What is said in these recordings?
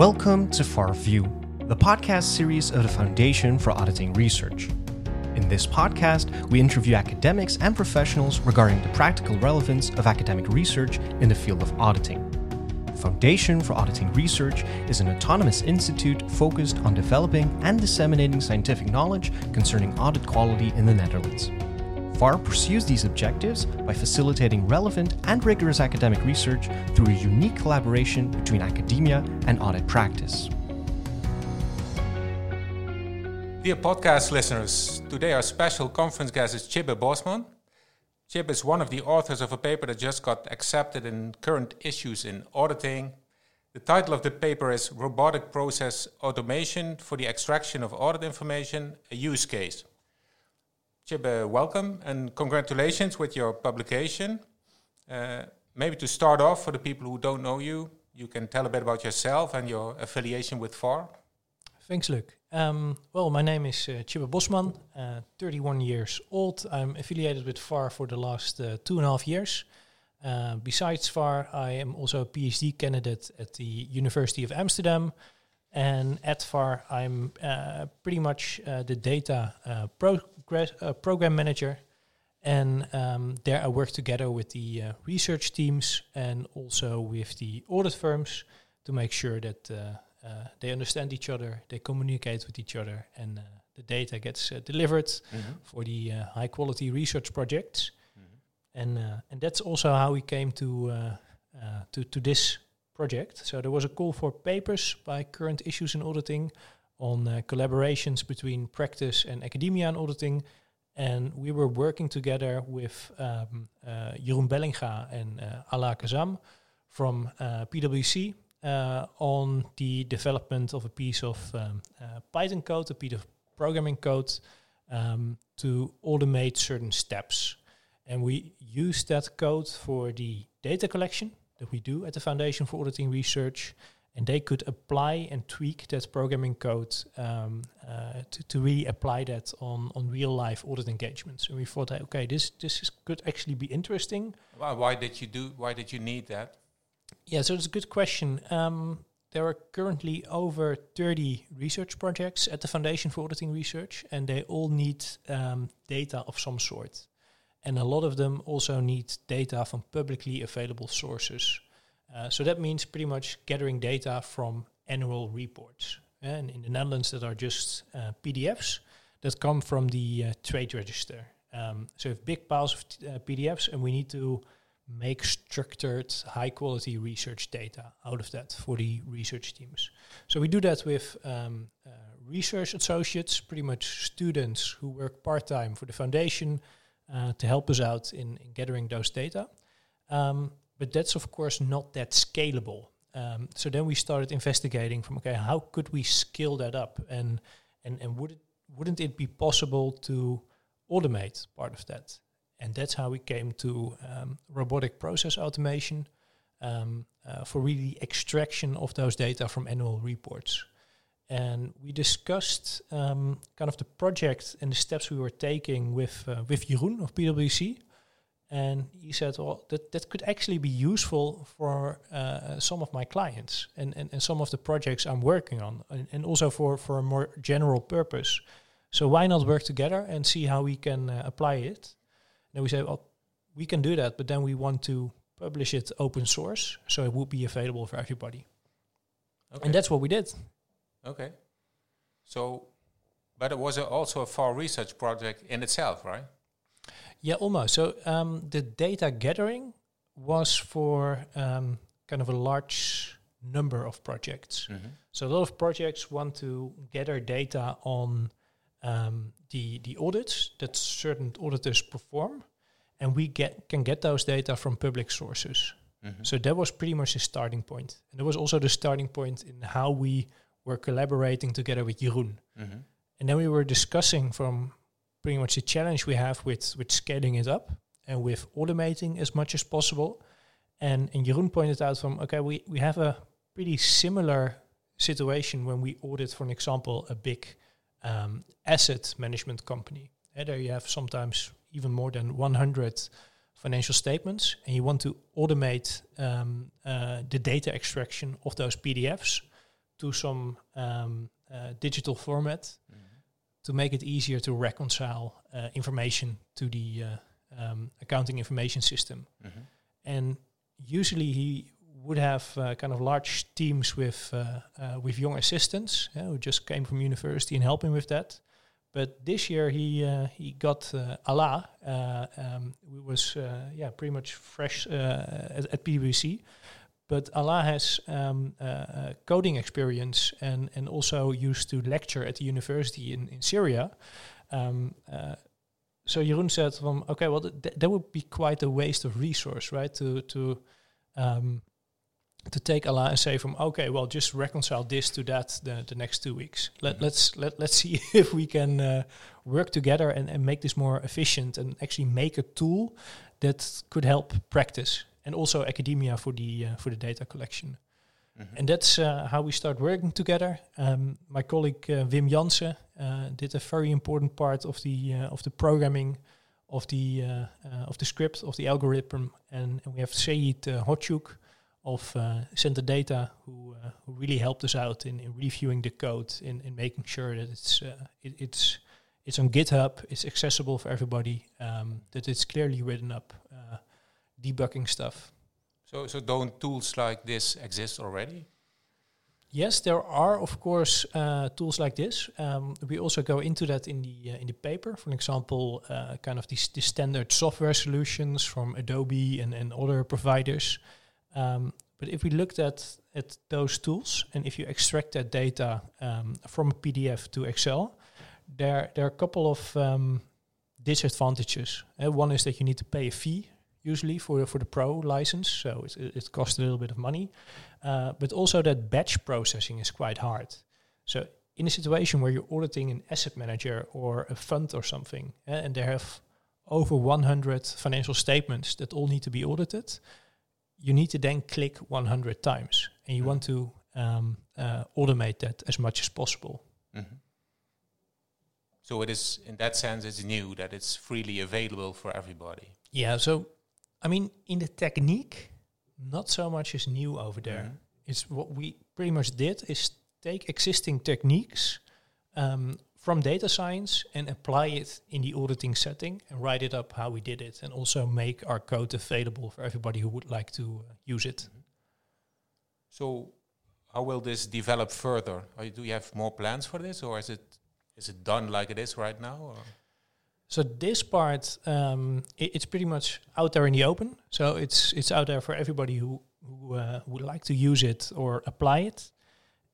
Welcome to Far View, the podcast series of the Foundation for Auditing Research. In this podcast, we interview academics and professionals regarding the practical relevance of academic research in the field of auditing. The Foundation for Auditing Research is an autonomous institute focused on developing and disseminating scientific knowledge concerning audit quality in the Netherlands. FAR pursues these objectives by facilitating relevant and rigorous academic research through a unique collaboration between academia and audit practice. Dear podcast listeners, today our special conference guest is Tjibbe Bosman. Tjibbe is one of the authors of a paper that just got accepted in current issues in auditing. The title of the paper is Robotic Process Automation for the Extraction of Audit Information, a Use Case. Tjibbe, welcome and congratulations with your publication. Uh, maybe to start off, for the people who don't know you, you can tell a bit about yourself and your affiliation with FAR. Thanks, Luke. Um, well, my name is uh, Bosman, uh, 31 years old. I'm affiliated with FAR for the last uh, two and a half years. Uh, besides FAR, I am also a PhD candidate at the University of Amsterdam. And at FAR, I'm uh, pretty much uh, the data uh, pro uh, program manager. And um, there I work together with the uh, research teams and also with the audit firms to make sure that uh, uh, they understand each other, they communicate with each other, and uh, the data gets delivered Mm-hmm. for the high quality research projects. And, and that's also how we came to, to, to this project. So there was a call for papers by current issues in auditing on uh, collaborations between practice and academia in auditing. And we were working together with um, uh, Jeroen Bellinga and uh, Alaa Khzam from uh, PwC uh, on the development of a piece of um, uh, Python code, a piece of programming code um, to automate certain steps. And we use that code for the data collection that we do at the Foundation for Auditing Research and they could apply and tweak that programming code um, uh, to, to really apply that on, on real life audit engagements. And we thought, okay, this this is, could actually be interesting. Why, why did you do? Why did you need that? Yeah, so it's a good question. Um, there are currently over 30 research projects at the Foundation for Auditing Research, and they all need um, data of some sort. And a lot of them also need data from publicly available sources. Uh, so that means pretty much gathering data from annual reports. And in the Netherlands, that are just uh, PDFs that come from the uh, trade register. Um, so we have big piles of t- uh, PDFs, and we need to make structured, high quality research data out of that for the research teams. So we do that with um, uh, research associates, pretty much students who work part time for the foundation to help us out in, in gathering those data. Um, but that's of course not that scalable. Um, so then we started investigating from okay, how could we scale that up, and and and would it wouldn't it be possible to automate part of that? And that's how we came to um, robotic process automation um, uh, for really extraction of those data from annual reports. And we discussed um, kind of the project and the steps we were taking with uh, with Jeroen of PwC. And he said, well, that, that could actually be useful for uh, some of my clients and, and, and some of the projects I'm working on, and, and also for, for a more general purpose. So why not work together and see how we can uh, apply it? And we said, well, we can do that, but then we want to publish it open source, so it would be available for everybody. Okay. And that's what we did. Okay. So, but it was a, also a FAR research project in itself, right? Yeah, almost. So um, the data gathering was for um, kind of a large number of projects. So a lot of projects want to gather data on um, the the audits that certain auditors perform, and we get can get those data from public sources. So that was pretty much the starting point, and that was also the starting point in how we were collaborating together with Jeroen. Mhm. And then we were discussing from pretty much the challenge we have with with scaling it up and with automating as much as possible. And and Jeroen pointed out from okay, we we have a pretty similar situation when we audit, for an example, a big um, asset management company. And there you have sometimes even more than 100 financial statements, and you want to automate um, uh, the data extraction of those PDFs to some um, uh, digital format to make it easier to reconcile uh, information to the uh, um, accounting information system. Mhm. And usually he would have uh, kind of large teams with uh, uh, with young assistants uh, who just came from university and help him with that. But this year he uh, he got uh, Alaa, uh, um, who was uh, yeah pretty much fresh uh, at, at PwC. But Alaa has um, uh, uh, coding experience and, and also used to lecture at the university in, in Syria. Um, uh, so Jeroen said, from, okay, well, th- th- that would be quite a waste of resource, right? To to um, to take Alaa and say from, okay, well, just reconcile this to that the, the next two weeks. Let, Mhm. Let's let let's see if we can uh, work together and, and make this more efficient and actually make a tool that could help practice and also academia for the uh, for the data collection. Mhm. And that's uh, how we start working together. Um, my colleague uh, Wim Jansen uh, did a very important part of the uh, of the programming of the uh, uh, of the script of the algorithm, and, and we have Seyit uh, Höcük of uh, CentERdata who uh, who really helped us out in, in reviewing the code in, in making sure that it's uh, it, it's it's on GitHub, it's accessible for everybody, um, that it's clearly written up, uh, debugging stuff. So, so don't tools like this exist already? Yes, there are of course uh, tools like this. Um, we also go into that in the uh, in the paper. For example, uh, kind of these, these standard software solutions from Adobe and, and other providers. Um, but if we looked at at those tools and if you extract that data um, from a PDF to Excel, there there are a couple of um, disadvantages. Uh, one is that you need to pay a fee usually for for the pro license, so it, it costs a little bit of money. Uh, but also that batch processing is quite hard. So in a situation where you're auditing an asset manager or a fund or something, uh, and they have over 100 financial statements that all need to be audited, you need to then click 100 times, and you Mhm. want to um, uh, automate that as much as possible. Mhm. So it is, in that sense, it's new that it's freely available for everybody. Yeah. So, I mean, in the technique, not so much is new over there. Mhm. it's what we pretty much did is take existing techniques um, from data science and apply it in the auditing setting and write it up how we did it and also make our code available for everybody who would like to uh, use it So how will this develop further? Are you, do you have more plans for this, or is it is it done like it is right now? Or? So this part um, i- it's pretty much out there in the open so it's it's out there for everybody who who uh, would like to use it or apply it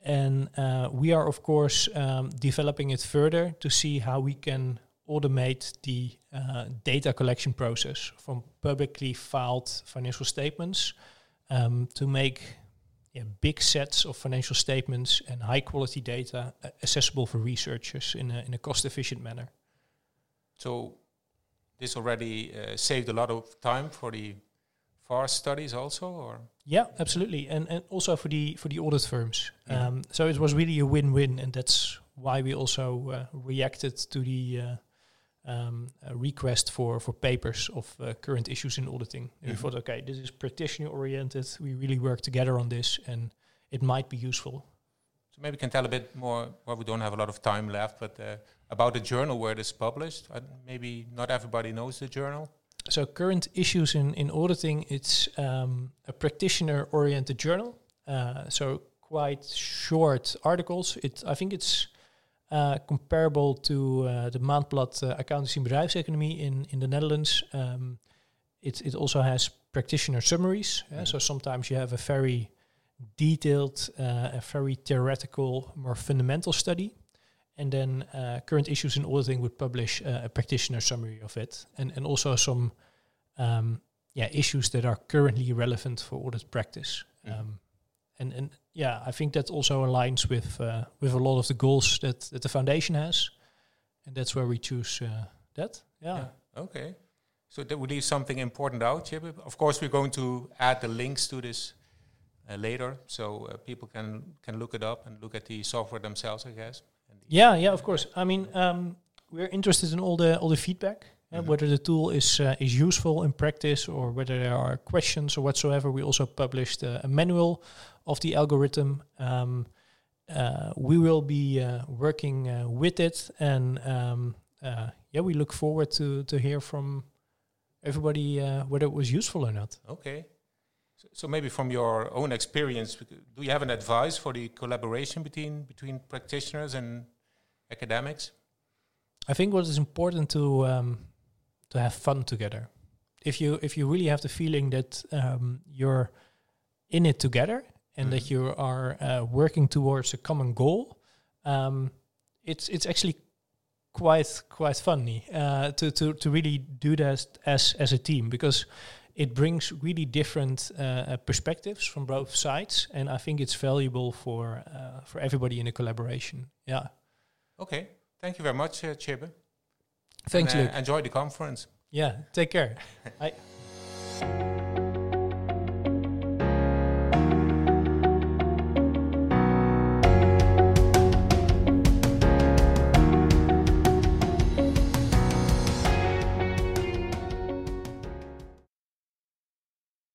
and uh, we are of course um, developing it further to see how we can automate the uh, data collection process from publicly filed financial statements um, to make yeah, big sets of financial statements and high quality data uh, accessible for researchers in a, in a cost efficient manner. So this already uh, saved a lot of time for the FAR studies also, or Yeah, absolutely, and and also for the for the audit firms. Mhm. Um, so it was really a win-win, and that's why we also uh, reacted to the uh, um, uh, request for for papers of uh, current issues in auditing. And we thought, okay, this is practitioner oriented. We really work together on this, and it might be useful. so maybe you can tell a bit more. Well, we don't have a lot of time left, but uh, about the journal where it is published. Uh, maybe not everybody knows the journal. So current issues in, in auditing, it's um, a practitioner-oriented journal. Uh, so quite short articles. It I think it's uh, comparable to uh, the Maandblad uh, Accountancy and Bedrijfseconomie in, in the Netherlands. Um, it, it also has practitioner summaries. uh, Mhm. So sometimes you have a very detailed, uh, a very theoretical, more fundamental study. And then uh, current issues in auditing would publish uh, a practitioner summary of it, and and also some um, yeah issues that are currently relevant for audit practice. Mhm. Um, and and yeah, I think that also aligns with uh, with a lot of the goals that that the foundation has, and that's where we choose uh, that. Yeah. Okay. So that would leave something important out, Chip. Of course, we're going to add the links to this uh, later, so uh, people can can look it up and look at the software themselves, I guess. Yeah, yeah, of course. I mean, um, we're interested in all the all the feedback, uh, Mhm. whether the tool is uh, is useful in practice or whether there are questions or whatsoever. We also published uh, a manual of the algorithm, um, uh, we will be uh, working uh, with it, and um, uh, yeah, we look forward to to hear from everybody uh, whether it was useful or not. Okay. So, so maybe from your own experience, do you have an advice for the collaboration between between practitioners and academics? I think what is important to um, to have fun together. If you if you really have the feeling that um, you're in it together and that Mhm. you are uh, working towards a common goal, um, it's it's actually quite quite funny uh, to to to really do that as as a team because it brings really different uh, uh, perspectives from both sides, and I think it's valuable for uh, for everybody in a collaboration. Yeah. Okay. Thank you very much, uh, Tjibbe. Thanks, And, uh, Luke. Enjoy the conference. Yeah. Take care. Bye.